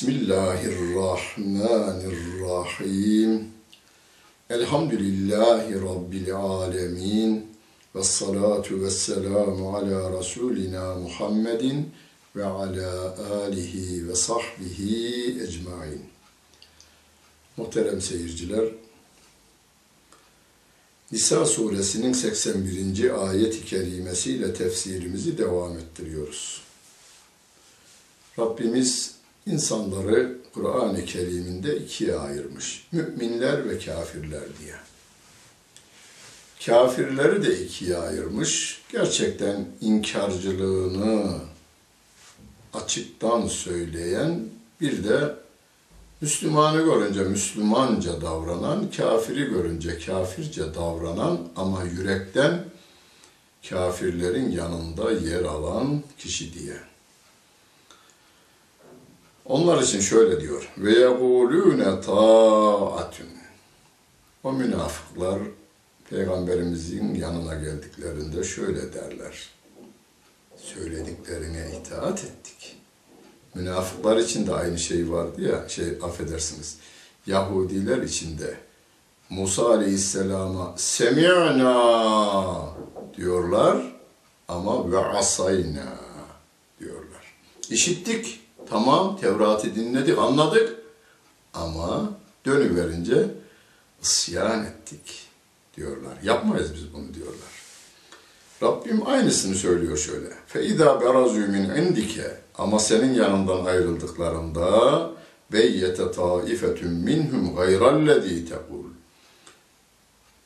Bismillahirrahmanirrahim. Elhamdülillahi Rabbil alemin. Ve salatu ve selamu ala Resulina Muhammedin ve ala alihi ve sahbihi ecmain. Muhterem seyirciler, Nisa suresinin 81. ayet-i kerimesiyle tefsirimizi devam ettiriyoruz. Rabbimiz insanları Kur'an-ı Kerim'inde ikiye ayırmış. Müminler ve kafirler diye. Kafirleri de ikiye ayırmış. Gerçekten inkarcılığını açıktan söyleyen bir de Müslümanı görünce Müslümanca davranan, kafiri görünce kafirce davranan ama yürekten kafirlerin yanında yer alan kişi diye. Onlar için şöyle diyor. Ve yekulune taatun. O münafıklar Peygamberimizin yanına geldiklerinde şöyle derler. Söylediklerine itaat ettik. Münafıklar için de aynı şey vardı ya, şey affedersiniz. Yahudiler için de Musa Aleyhisselam'a semi'na diyorlar ama ve asayna diyorlar. İşittik, Tamam Tevrat'ı dinledik, anladık ama dönüverince isyan ettik diyorlar. Yapmayız biz bunu diyorlar. Rabbim aynısını söylüyor şöyle. Feyda berazü min indike ama senin yanından ayrıldıklarında beyyete taifetun minhum gayrallezî tekul.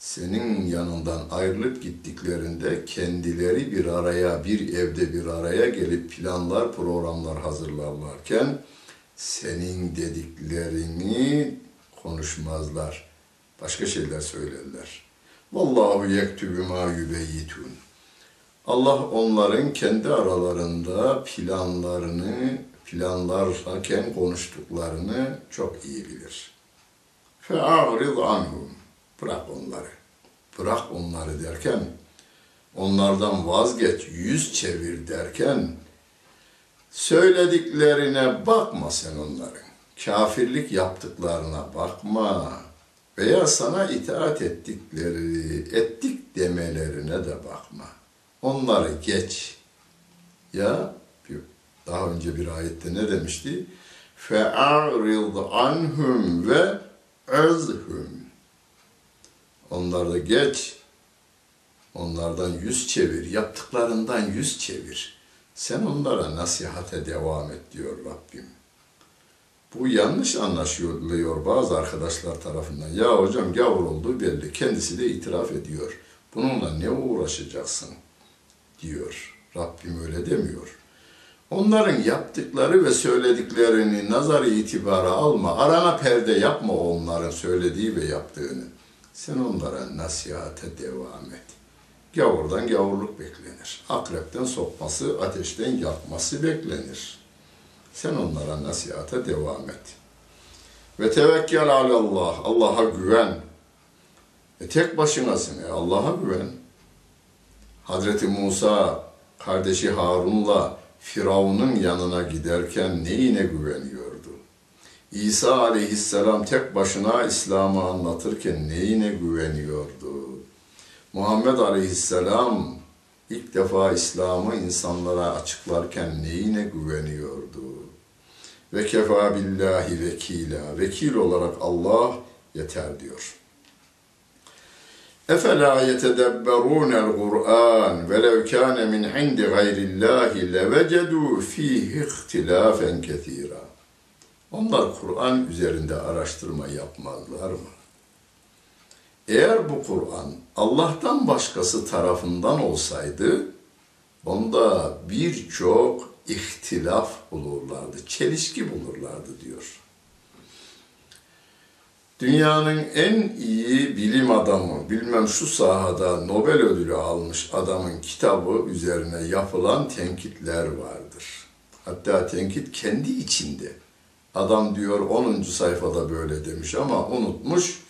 Senin yanından ayrılıp gittiklerinde kendileri bir araya, bir evde bir araya gelip planlar, programlar hazırlarlarken senin dediklerini konuşmazlar. Başka şeyler söylerler. Vallahu yektübü ma yübeyyitun. Allah onların kendi aralarında planlarını, planlarken konuştuklarını çok iyi bilir. Fe'arid anhum. Bırak onları. Bırak onları derken, onlardan vazgeç, yüz çevir derken, söylediklerine bakma sen onların. Kafirlik yaptıklarına bakma. veya sana itaat ettikleri, ettik demelerine de bakma. Onları geç. Ya daha önce bir ayette ne demişti? فَاَعْرِضْ عَنْهُمْ ve ezhum. Onları geç. Onlardan yüz çevir. Yaptıklarından yüz çevir. Sen onlara nasihate devam et diyor Rabbim. Bu yanlış anlaşılıyor bazı arkadaşlar tarafından. Ya hocam gavur olduğu belli. Kendisi de itiraf ediyor. Bununla ne uğraşacaksın diyor. Rabbim öyle demiyor. Onların yaptıkları ve söylediklerini nazar itibara alma. Arana perde yapma onların söylediği ve yaptığını. Sen onlara nasihate devam et. Gavurdan gavurluk beklenir. Akrepten sokması, ateşten yakması beklenir. Sen onlara nasihata devam et. Ve tevekkel alallah. Allah'a güven. E tek başınasın. E Allah'a güven. Hazreti Musa kardeşi Harun'la Firavun'un yanına giderken neyine güveniyordu? İsa aleyhisselam tek başına İslam'ı anlatırken neyine güveniyordu? Muhammed aleyhisselam ilk defa İslam'ı insanlara açıklarken neyine güveniyordu? Ve kefa billahi vekila. Vekil olarak Allah yeter diyor. Efela yetedebberûnel Kur'an ve lev kâne min indi gayrillâhi levecedû fîhi ihtilâfen kethîrâ. Onlar Kur'an üzerinde araştırma yapmazlar mı? Eğer bu Kur'an Allah'tan başkası tarafından olsaydı, onda birçok ihtilaf bulurlardı, çelişki bulurlardı diyor. Dünyanın en iyi bilim adamı, bilmem şu sahada Nobel ödülü almış adamın kitabı üzerine yapılan tenkitler vardır. Hatta tenkit kendi içinde. Adam diyor 10. sayfada böyle demiş ama unutmuş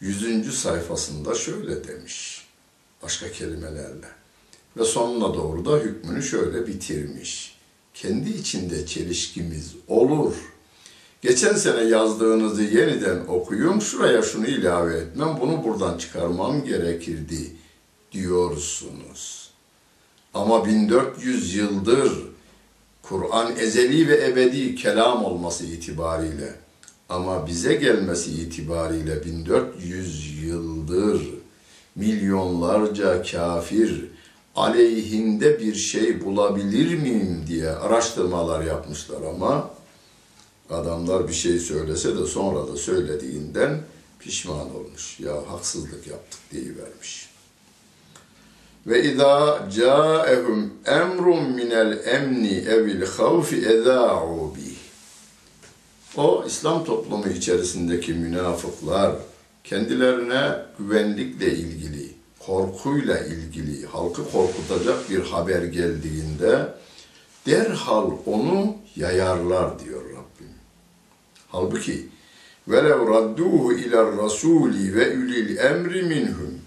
100. sayfasında şöyle demiş. Başka kelimelerle. Ve sonuna doğru da hükmünü şöyle bitirmiş. Kendi içinde çelişkimiz olur. Geçen sene yazdığınızı yeniden okuyun, şuraya şunu ilave etmem, bunu buradan çıkarmam gerekirdi diyorsunuz. Ama 1400 yıldır Kur'an ezeli ve ebedi kelam olması itibariyle ama bize gelmesi itibariyle 1400 yıldır milyonlarca kafir aleyhinde bir şey bulabilir miyim diye araştırmalar yapmışlar ama adamlar bir şey söylese de sonra da söylediğinden pişman olmuş. Ya haksızlık yaptık diye vermiş. Ve izâ câehum emrun minel emni evil havfi ezâ'u bih. O İslam toplumu içerisindeki münafıklar kendilerine güvenlikle ilgili, korkuyla ilgili, halkı korkutacak bir haber geldiğinde derhal onu yayarlar diyor Rabbim. Halbuki velev radduhu iler rasuli ve ülil emri minhum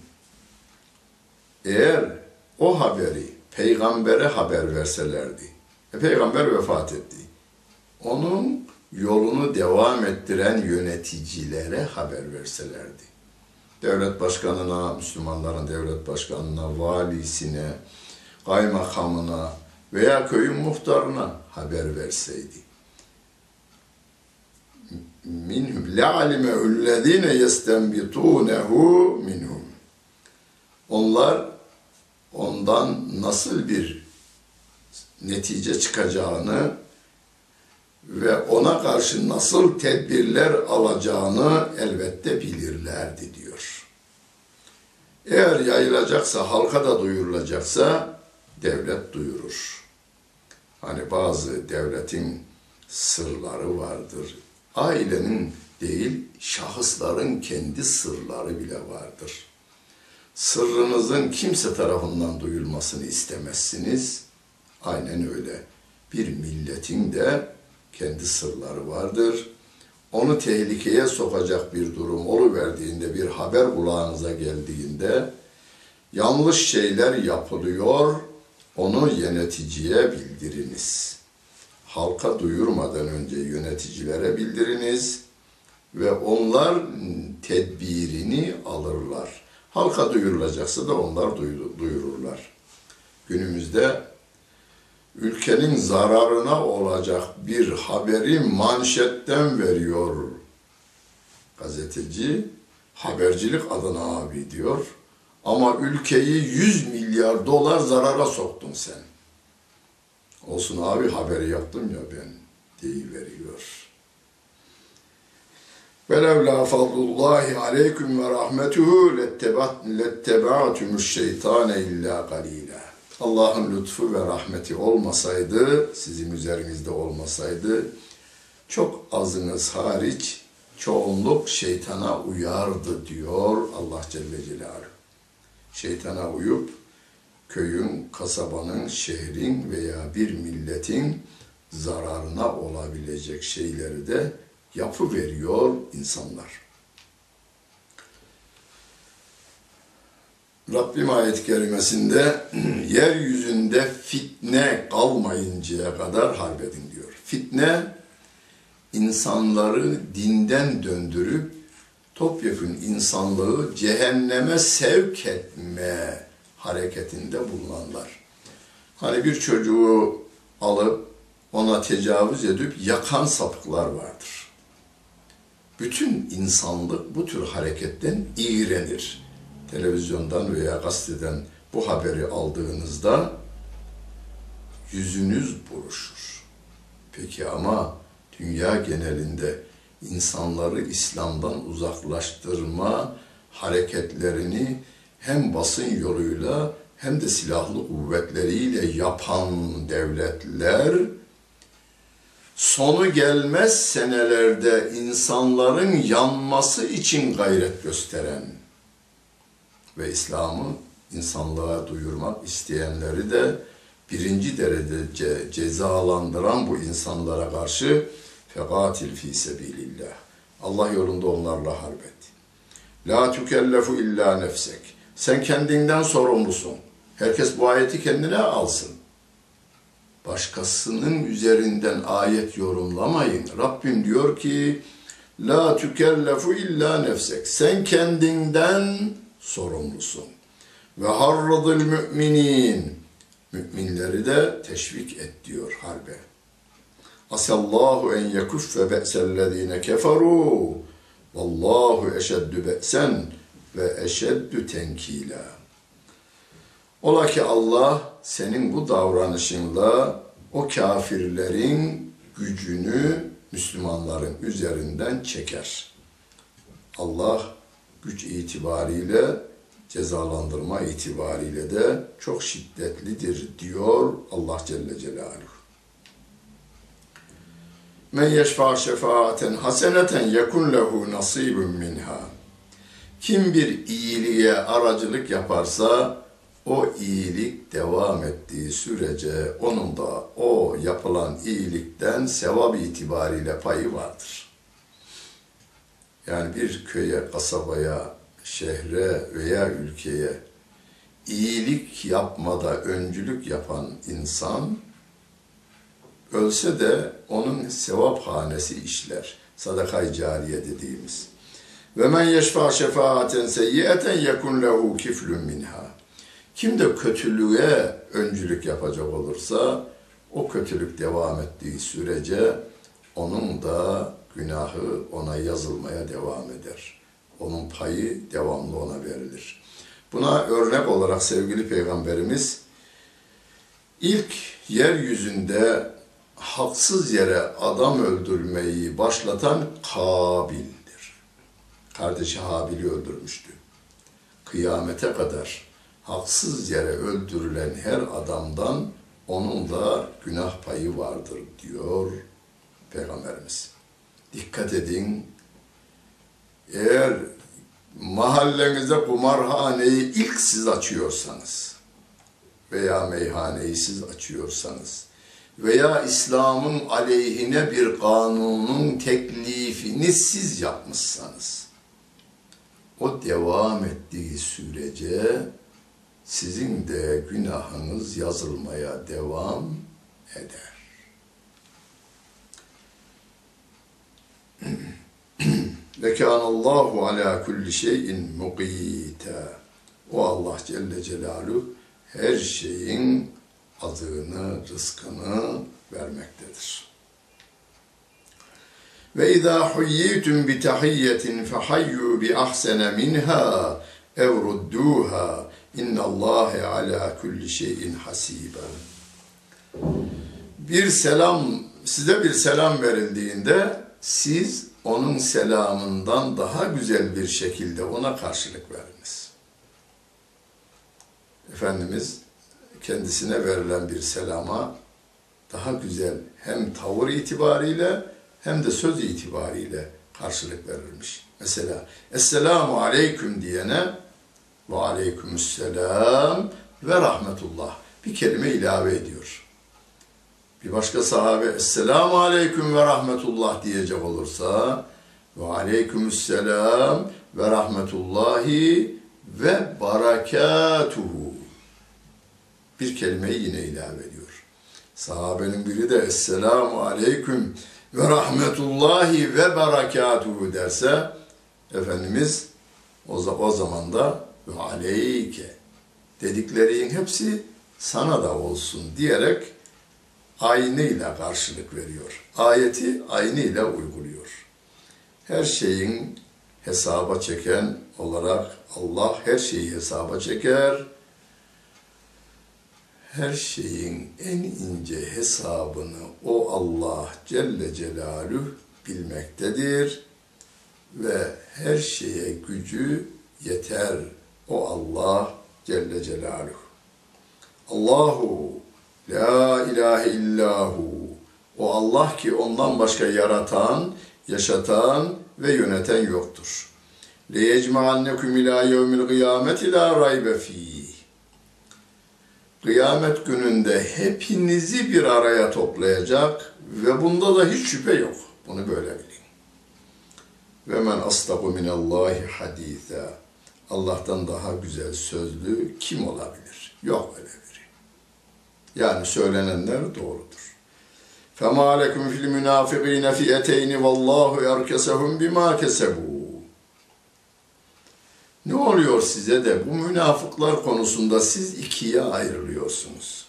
eğer o haberi peygambere haber verselerdi. E, peygamber vefat etti. Onun yolunu devam ettiren yöneticilere haber verselerdi. Devlet başkanına, Müslümanların devlet başkanına, valisine, kaymakamına veya köyün muhtarına haber verseydi. Minhum le'alimehullezine yestenbitunehu minhum. Onlar ondan nasıl bir netice çıkacağını ve ona karşı nasıl tedbirler alacağını elbette bilirlerdi diyor. Eğer yayılacaksa, halka da duyurulacaksa devlet duyurur. Hani bazı devletin sırları vardır. Ailenin değil, şahısların kendi sırları bile vardır. Sırrınızın kimse tarafından duyulmasını istemezsiniz. Aynen öyle. Bir milletin de kendi sırları vardır. Onu tehlikeye sokacak bir durum oluverdiğinde, bir haber kulağınıza geldiğinde yanlış şeyler yapılıyor, onu yöneticiye bildiriniz. Halka duyurmadan önce yöneticilere bildiriniz ve onlar tedbirini alırlar. Halka duyurulacaksa da onlar duyururlar. Günümüzde ülkenin zararına olacak bir haberi manşetten veriyor gazeteci. Habercilik adına abi diyor. Ama ülkeyi 100 milyar dolar zarara soktun sen. Olsun abi haberi yaptım ya ben deyiveriyor. وَلَوْلَا فَضْلُ اللّٰهِ عَلَيْكُمْ وَرَحْمَتُهُ لَاتَّبَعْتُمُ الشَّيْطَانَ اِلَّا قَلِيلًا Allah'ın lütfu ve rahmeti olmasaydı, sizin üzerinizde olmasaydı, çok azınız hariç çoğunluk şeytana uyardı diyor Allah Celle Celaluhu. Şeytana uyup köyün, kasabanın, şehrin veya bir milletin zararına olabilecek şeyleri de yapı veriyor insanlar. Rabbim ayet kerimesinde yeryüzünde fitne kalmayıncaya kadar harbedin diyor. Fitne insanları dinden döndürüp topyekun insanlığı cehenneme sevk etme hareketinde bulunanlar. Hani bir çocuğu alıp ona tecavüz edip yakan sapıklar vardır. Bütün insanlık bu tür hareketten iğrenir. Televizyondan veya gazeteden bu haberi aldığınızda yüzünüz buruşur. Peki ama dünya genelinde insanları İslam'dan uzaklaştırma hareketlerini hem basın yoluyla hem de silahlı kuvvetleriyle yapan devletler sonu gelmez senelerde insanların yanması için gayret gösteren ve İslam'ı insanlığa duyurmak isteyenleri de birinci derece cezalandıran bu insanlara karşı fekatil fi sebilillah. Allah yolunda onlarla harbet. La tükellefu illa nefsek. Sen kendinden sorumlusun. Herkes bu ayeti kendine alsın. Başkasının üzerinden ayet yorumlamayın. Rabbim diyor ki La tükellefu illa nefsek. Sen kendinden sorumlusun. Ve harradıl müminin. Müminleri de teşvik et diyor harbe. Asallahu en yekuffe be'sellezine keferu. Vallahu eşeddü be'sen ve eşeddü tenkila. Ola ki Allah senin bu davranışınla o kafirlerin gücünü Müslümanların üzerinden çeker. Allah güç itibariyle cezalandırma itibariyle de çok şiddetlidir diyor Allah Celle Celaluhu. Men yeşfa şefaaten haseneten yekun lehu nasibun minha. Kim bir iyiliğe aracılık yaparsa o iyilik devam ettiği sürece onun da o yapılan iyilikten sevap itibariyle payı vardır. Yani bir köye, kasabaya, şehre veya ülkeye iyilik yapmada öncülük yapan insan ölse de onun sevap hanesi işler. Sadakay cariye dediğimiz. Ve men yeşfa şefaaten seyyiyeten yekun lehu kiflun minha. Kim de kötülüğe öncülük yapacak olursa o kötülük devam ettiği sürece onun da günahı ona yazılmaya devam eder. Onun payı devamlı ona verilir. Buna örnek olarak sevgili peygamberimiz ilk yeryüzünde haksız yere adam öldürmeyi başlatan Kabil'dir. Kardeşi Habil'i öldürmüştü. Kıyamete kadar haksız yere öldürülen her adamdan onun da günah payı vardır diyor Peygamberimiz. Dikkat edin, eğer mahallenize kumarhaneyi ilk siz açıyorsanız veya meyhaneyi siz açıyorsanız veya İslam'ın aleyhine bir kanunun teklifini siz yapmışsanız o devam ettiği sürece sizin de günahınız yazılmaya devam eder. Ve kânallâhu alâ kulli şeyin mukîte. O Allah Celle Celaluhu her şeyin azığını, rızkını vermektedir. Ve izâ huyyitum bi tahiyyetin fehayyu bi ahsene minha ev innallâhe alâ kulli şeyin hasiben. Bir selam, size bir selam verildiğinde siz onun selamından daha güzel bir şekilde ona karşılık veriniz. Efendimiz kendisine verilen bir selama daha güzel hem tavır itibariyle hem de söz itibariyle karşılık verilmiş. Mesela Esselamu Aleyküm diyene ve Aleykümselam ve Rahmetullah bir kelime ilave ediyor. Bir başka sahabe Esselamu Aleyküm ve Rahmetullah diyecek olursa ve Aleykümselam ve Rahmetullahi ve Barakatuhu bir kelimeyi yine ilave ediyor. Sahabenin biri de Esselamu Aleyküm ve Rahmetullahi ve Berekatuhu derse Efendimiz o, o zaman da ve aleyke dediklerinin hepsi sana da olsun diyerek aynıyla karşılık veriyor. Ayeti aynıyla uyguluyor. Her şeyin hesaba çeken olarak Allah her şeyi hesaba çeker her şeyin en ince hesabını o Allah Celle Celaluhu bilmektedir ve her şeye gücü yeter o Allah Celle Celaluhu. Allahu la ilahe illahu o Allah ki ondan başka yaratan, yaşatan ve yöneten yoktur. لَيَجْمَعَنَّكُمْ اِلٰى يَوْمِ الْقِيَامَةِ لَا رَيْبَ ف۪يهِ kıyamet gününde hepinizi bir araya toplayacak ve bunda da hiç şüphe yok. Bunu böyle bilin. Ve men astaku minallahi haditha. Allah'tan daha güzel sözlü kim olabilir? Yok öyle biri. Yani söylenenler doğrudur. فَمَا لَكُمْ فِي الْمُنَافِقِينَ فِيَتَيْنِ وَاللّٰهُ يَرْكَسَهُمْ بِمَا كَسَبُوا ne oluyor size de bu münafıklar konusunda siz ikiye ayrılıyorsunuz.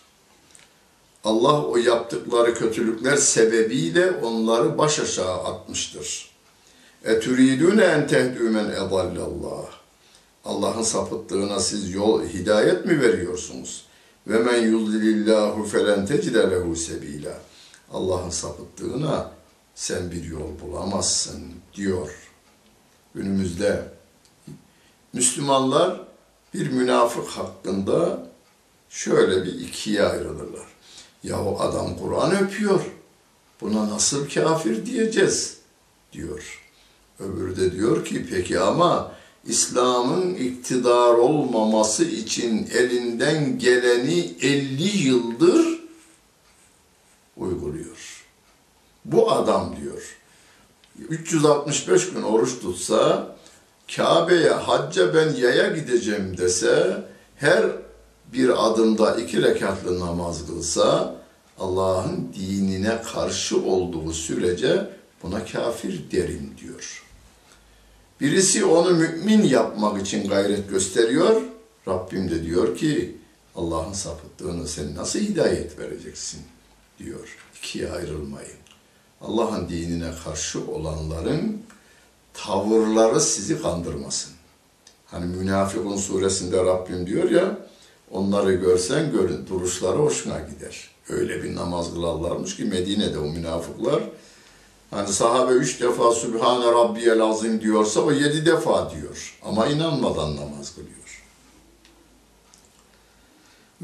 Allah o yaptıkları kötülükler sebebiyle onları baş aşağı atmıştır. Etüridüne en tehdü men edallallah. Allah'ın sapıttığına siz yol hidayet mi veriyorsunuz? Ve men yudlilillahu felen tecide lehu sebila. Allah'ın sapıttığına sen bir yol bulamazsın diyor. Günümüzde Müslümanlar bir münafık hakkında şöyle bir ikiye ayrılırlar. Yahu adam Kur'an öpüyor. Buna nasıl kafir diyeceğiz diyor. Öbürü de diyor ki peki ama İslam'ın iktidar olmaması için elinden geleni 50 yıldır uyguluyor. Bu adam diyor 365 gün oruç tutsa Kabe'ye hacca ben yaya gideceğim dese her bir adımda iki rekatlı namaz kılsa Allah'ın dinine karşı olduğu sürece buna kafir derim diyor. Birisi onu mümin yapmak için gayret gösteriyor. Rabbim de diyor ki Allah'ın sapıttığını sen nasıl hidayet vereceksin diyor. İkiye ayrılmayın. Allah'ın dinine karşı olanların tavırları sizi kandırmasın. Hani Münafıkun suresinde Rabbim diyor ya, onları görsen görün, duruşları hoşuna gider. Öyle bir namaz kılarlarmış ki Medine'de o münafıklar, hani sahabe üç defa Sübhane Rabbiyel Azim diyorsa o yedi defa diyor. Ama inanmadan namaz kılıyor.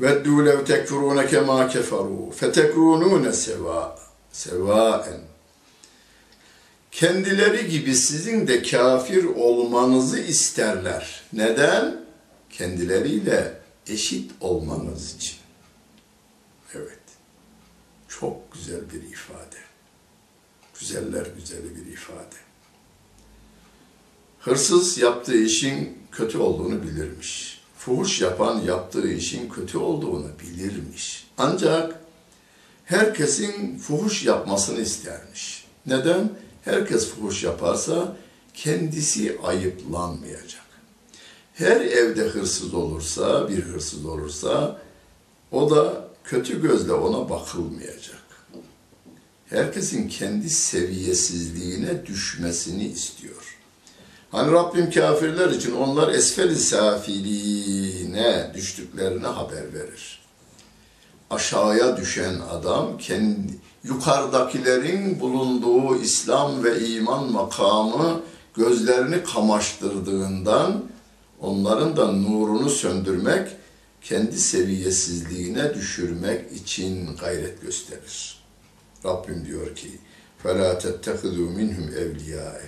وَدُّوا لَوْ تَكْفُرُونَ كَمَا كَفَرُوا فَتَكُونُونَ سَوَاءً سَوَاءً kendileri gibi sizin de kafir olmanızı isterler. Neden? Kendileriyle eşit olmanız için. Evet. Çok güzel bir ifade. Güzeller güzeli bir ifade. Hırsız yaptığı işin kötü olduğunu bilirmiş. Fuhuş yapan yaptığı işin kötü olduğunu bilirmiş. Ancak herkesin fuhuş yapmasını istermiş. Neden? Herkes fuhuş yaparsa kendisi ayıplanmayacak. Her evde hırsız olursa, bir hırsız olursa o da kötü gözle ona bakılmayacak. Herkesin kendi seviyesizliğine düşmesini istiyor. Hani Rabbim kafirler için onlar esfel-i safiline düştüklerine haber verir. Aşağıya düşen adam kendi yukarıdakilerin bulunduğu İslam ve iman makamı gözlerini kamaştırdığından onların da nurunu söndürmek, kendi seviyesizliğine düşürmek için gayret gösterir. Rabbim diyor ki, فَلَا تَتَّخِذُوا مِنْهُمْ اَوْلِيَاءَ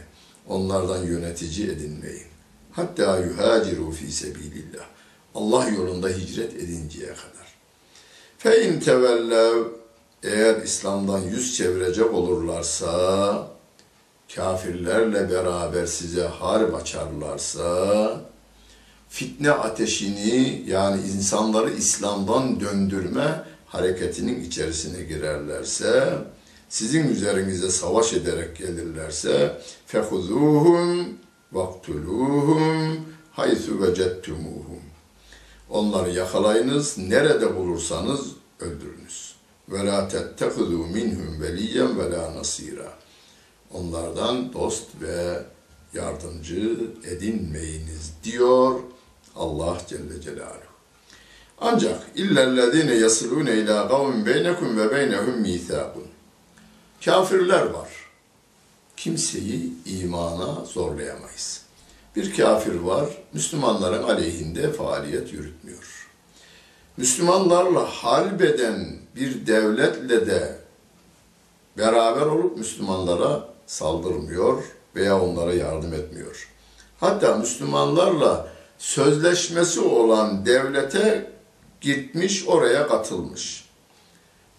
Onlardan yönetici edinmeyin. Hatta yuhaciru fi sebilillah. Allah yolunda hicret edinceye kadar. Fe in tevellev eğer İslam'dan yüz çevirecek olurlarsa, kafirlerle beraber size harp açarlarsa, fitne ateşini yani insanları İslam'dan döndürme hareketinin içerisine girerlerse, sizin üzerinize savaş ederek gelirlerse fehuzuhum vaktuluhum haythu vecettumuhum. Onları yakalayınız, nerede bulursanız öldürünüz. Ve la tettehuzu minhum veliyen ve la nasira. Onlardan dost ve yardımcı edinmeyiniz diyor Allah Celle Celaluhu. Ancak illellezine yasilune ila kavmin beynekum ve beynehum mithakun. Kafirler var. Kimseyi imana zorlayamayız. Bir kafir var, Müslümanların aleyhinde faaliyet yürütmüyor. Müslümanlarla halbeden bir devletle de beraber olup Müslümanlara saldırmıyor veya onlara yardım etmiyor. Hatta Müslümanlarla sözleşmesi olan devlete gitmiş, oraya katılmış.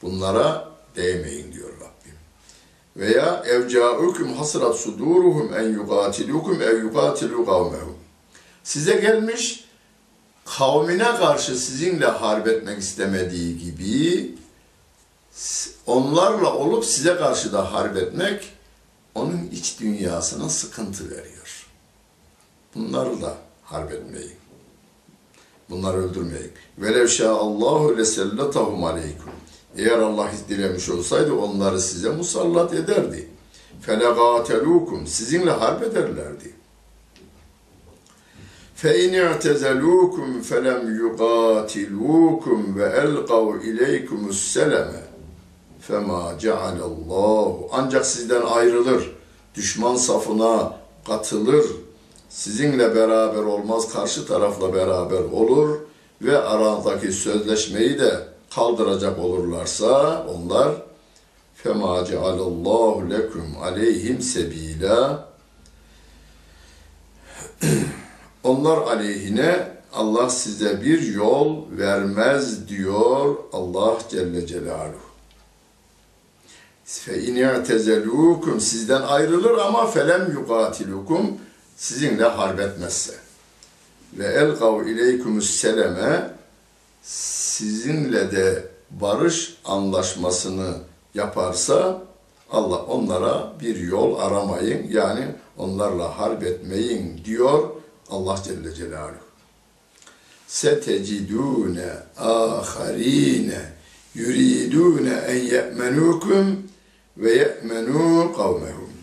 Bunlara değmeyin diyor Rabbim. Veya evca'ukum hasrat suduruhum en yugatilukum ev yugatilu kavmehum. Size gelmiş, kavmine karşı sizinle harp etmek istemediği gibi onlarla olup size karşı da harp etmek onun iç dünyasına sıkıntı veriyor. Bunları da harp etmeyin. Bunları öldürmeyin. Velev Allahu leselletahum aleykum. Eğer Allah dilemiş olsaydı onları size musallat ederdi. Felegatelukum. Sizinle harp ederlerdi. فَاِنْ اَعْتَزَلُوكُمْ فَلَمْ يُقَاتِلُوكُمْ وَاَلْقَوْا اِلَيْكُمُ السَّلَمَ فَمَا جَعَلَ اللّٰهُ Ancak sizden ayrılır, düşman safına katılır, sizinle beraber olmaz, karşı tarafla beraber olur ve aranızdaki sözleşmeyi de kaldıracak olurlarsa onlar فَمَا جَعَلَ اللّٰهُ لَكُمْ عَلَيْهِمْ سَب۪يلًا Onlar aleyhine Allah size bir yol vermez diyor Allah Celle Celaluhu. Fe in i'tezelukum sizden ayrılır ama felem yukatilukum sizinle harp etmezse. Ve elgav ileykumus seleme sizinle de barış anlaşmasını yaparsa Allah onlara bir yol aramayın yani onlarla harp etmeyin diyor Allah Celle Celaluhu. Setecidune aharine yuridune en ye'menukum ve ye'menu kavmehum.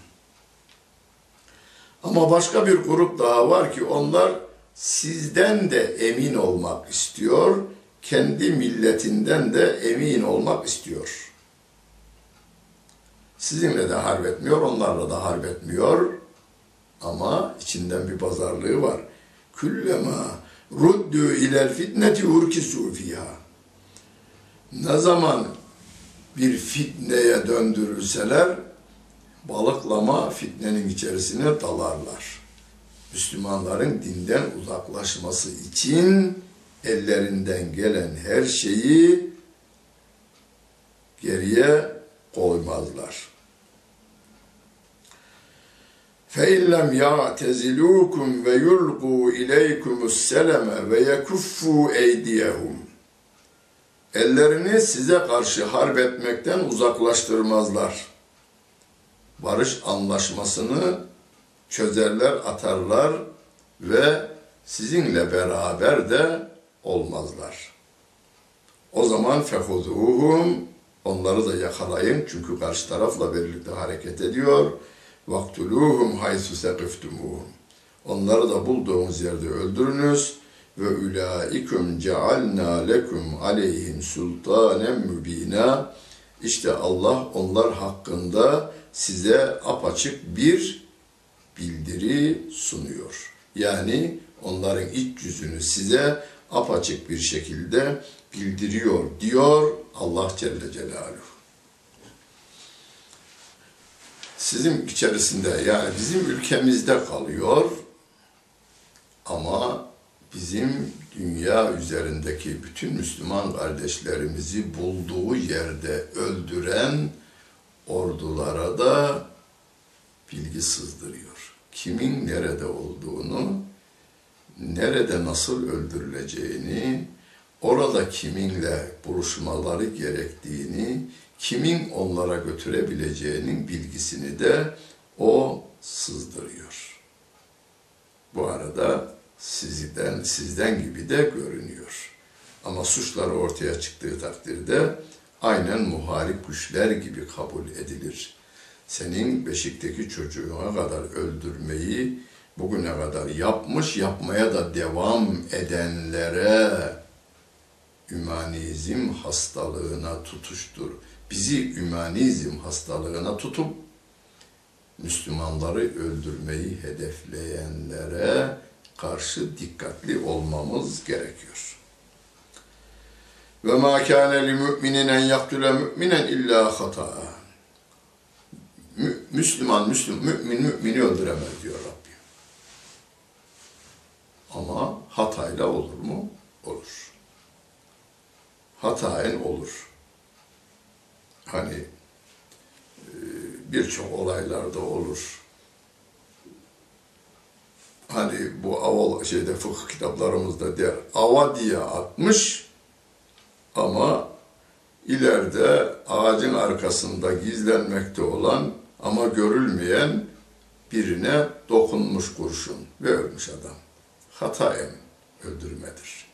Ama başka bir grup daha var ki onlar sizden de emin olmak istiyor, kendi milletinden de emin olmak istiyor. Sizinle de harp etmiyor, onlarla da harp etmiyor. Ama içinden bir pazarlığı var. Küllema ruddu ilel fitneti urkisu fiha. Ne zaman bir fitneye döndürülseler balıklama fitnenin içerisine dalarlar. Müslümanların dinden uzaklaşması için ellerinden gelen her şeyi geriye koymazlar. فَاِنْ لَمْ يَعْتَزِلُوكُمْ وَيُلْقُوا اِلَيْكُمُ السَّلَمَ وَيَكُفُّوا اَيْدِيَهُمْ Ellerini size karşı harp etmekten uzaklaştırmazlar. Barış anlaşmasını çözerler, atarlar ve sizinle beraber de olmazlar. O zaman fehuzuhum onları da yakalayın çünkü karşı tarafla birlikte hareket ediyor. Vaktuluhum haysu sekiftumuhum. Onları da bulduğunuz yerde öldürünüz ve ulaiküm cealna lekum aleyhim sultanen mübina. İşte Allah onlar hakkında size apaçık bir bildiri sunuyor. Yani onların iç yüzünü size apaçık bir şekilde bildiriyor diyor Allah Celle Celaluhu. Sizin içerisinde yani bizim ülkemizde kalıyor ama bizim dünya üzerindeki bütün Müslüman kardeşlerimizi bulduğu yerde öldüren ordulara da bilgi sızdırıyor. Kimin nerede olduğunu, nerede nasıl öldürüleceğini, orada kiminle buluşmaları gerektiğini, kimin onlara götürebileceğinin bilgisini de o sızdırıyor. Bu arada sizden sizden gibi de görünüyor. Ama suçları ortaya çıktığı takdirde aynen muharip güçler gibi kabul edilir. Senin beşikteki çocuğuna kadar öldürmeyi bugüne kadar yapmış, yapmaya da devam edenlere ümanizm hastalığına tutuştur. Bizi ümanizm hastalığına tutup Müslümanları öldürmeyi hedefleyenlere karşı dikkatli olmamız gerekiyor. Ve ma kana li mu'minin en yaktule mu'minen illa hata. Müslüman, Müslüm, mümin mümini öldüremez diyor Rabbim. Ama hatayla olur mu? Olur. Hataen olur. Hani e, birçok olaylarda olur hani bu aval şeyde fıkıh kitaplarımızda der ava diye atmış ama ileride ağacın arkasında gizlenmekte olan ama görülmeyen birine dokunmuş kurşun ve ölmüş adam. Hataen öldürmedir.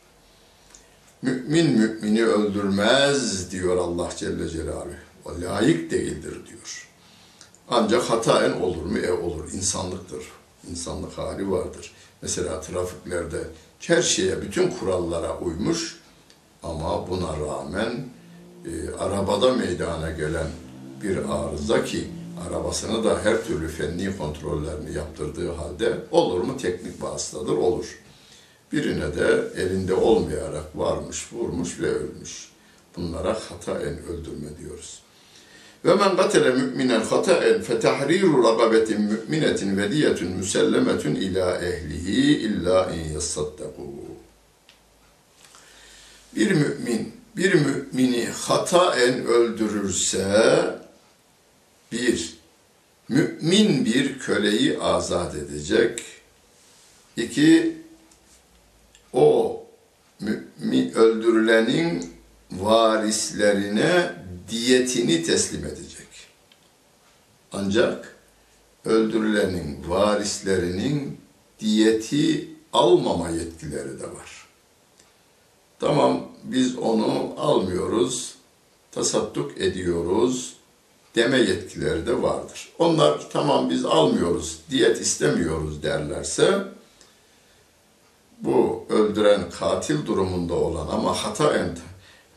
Mümin mümini öldürmez diyor Allah Celle Celaluhu. O layık değildir diyor. Ancak hataen olur mu? E olur. insanlıktır insanlık hali vardır. Mesela trafiklerde her şeye, bütün kurallara uymuş ama buna rağmen e, arabada meydana gelen bir arıza ki arabasını da her türlü fenni kontrollerini yaptırdığı halde olur mu teknik vasıtadır olur. Birine de elinde olmayarak varmış, vurmuş ve ölmüş. Bunlara hataen öldürme diyoruz. Ve men gatele müminen hataen fetahriru ragabetin müminetin ve diyetun müsellemetun ila ehlihi illa in yassaddaku. Bir mümin bir mümini hataen öldürürse bir mümin bir köleyi azat edecek. İki o mümin öldürülenin varislerine diyetini teslim edecek. Ancak öldürülenin varislerinin diyeti almama yetkileri de var. Tamam biz onu almıyoruz, tasadduk ediyoruz deme yetkileri de vardır. Onlar tamam biz almıyoruz, diyet istemiyoruz derlerse bu öldüren katil durumunda olan ama hata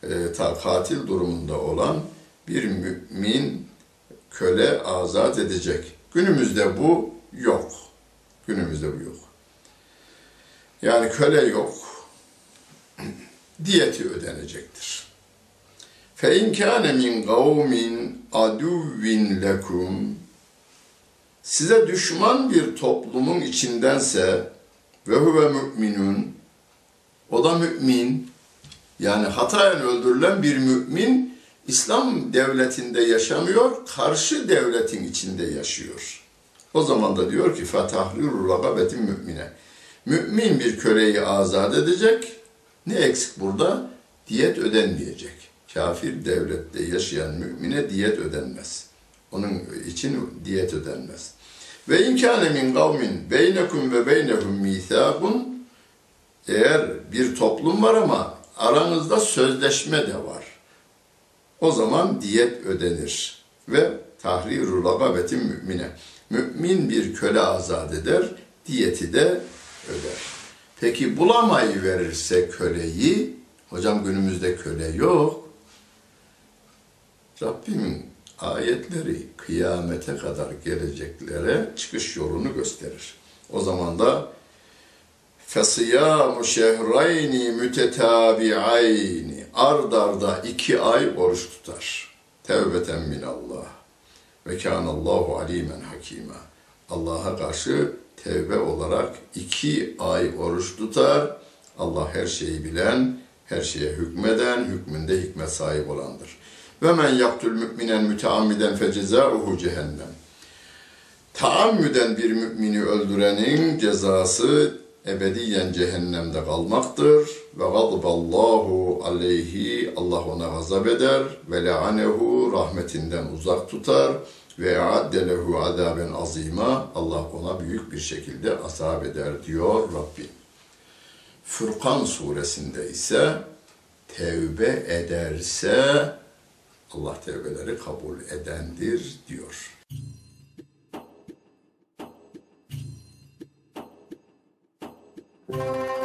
e, ta katil durumunda olan bir mümin köle azat edecek. Günümüzde bu yok. Günümüzde bu yok. Yani köle yok. Diyeti ödenecektir. Fe in kana min kavmin aduvvin lekum size düşman bir toplumun içindense ve huve müminun o da mümin yani hatayen öldürülen bir mümin İslam devletinde yaşamıyor, karşı devletin içinde yaşıyor. O zaman da diyor ki fetahliru ragabetin mümine. Mümin bir köleyi azat edecek. Ne eksik burada? Diyet ödenmeyecek. Kafir devlette yaşayan mümine diyet ödenmez. Onun için diyet ödenmez. Ve inkâne min kavmin beynekum ve beynehum mîthâkun eğer bir toplum var ama aranızda sözleşme de var. O zaman diyet ödenir ve tahriru ragabetin mümine. Mümin bir köle azat eder, diyeti de öder. Peki bulamayı verirse köleyi, hocam günümüzde köle yok. Rabbimin ayetleri kıyamete kadar geleceklere çıkış yolunu gösterir. O zaman da فَصِيَامُ شَهْرَيْنِ مُتَتَابِعَيْنِ Ard arda iki ay oruç tutar. Tevbeten minallah. Ve kânallahu alimen hakîmâ. Allah'a karşı tevbe olarak iki ay oruç tutar. Allah her şeyi bilen, her şeye hükmeden, hükmünde hikmet sahip olandır. Ve men yaktül müminen müteammiden fecezâuhu cehennem. Taammüden bir mümini öldürenin cezası ebediyen cehennemde kalmaktır. Ve gadballahu aleyhi Allah ona gazap eder ve leanehu rahmetinden uzak tutar ve addelehu azaben azima Allah ona büyük bir şekilde azap eder diyor Rabbi. Furkan suresinde ise tevbe ederse Allah tevbeleri kabul edendir diyor. Müzik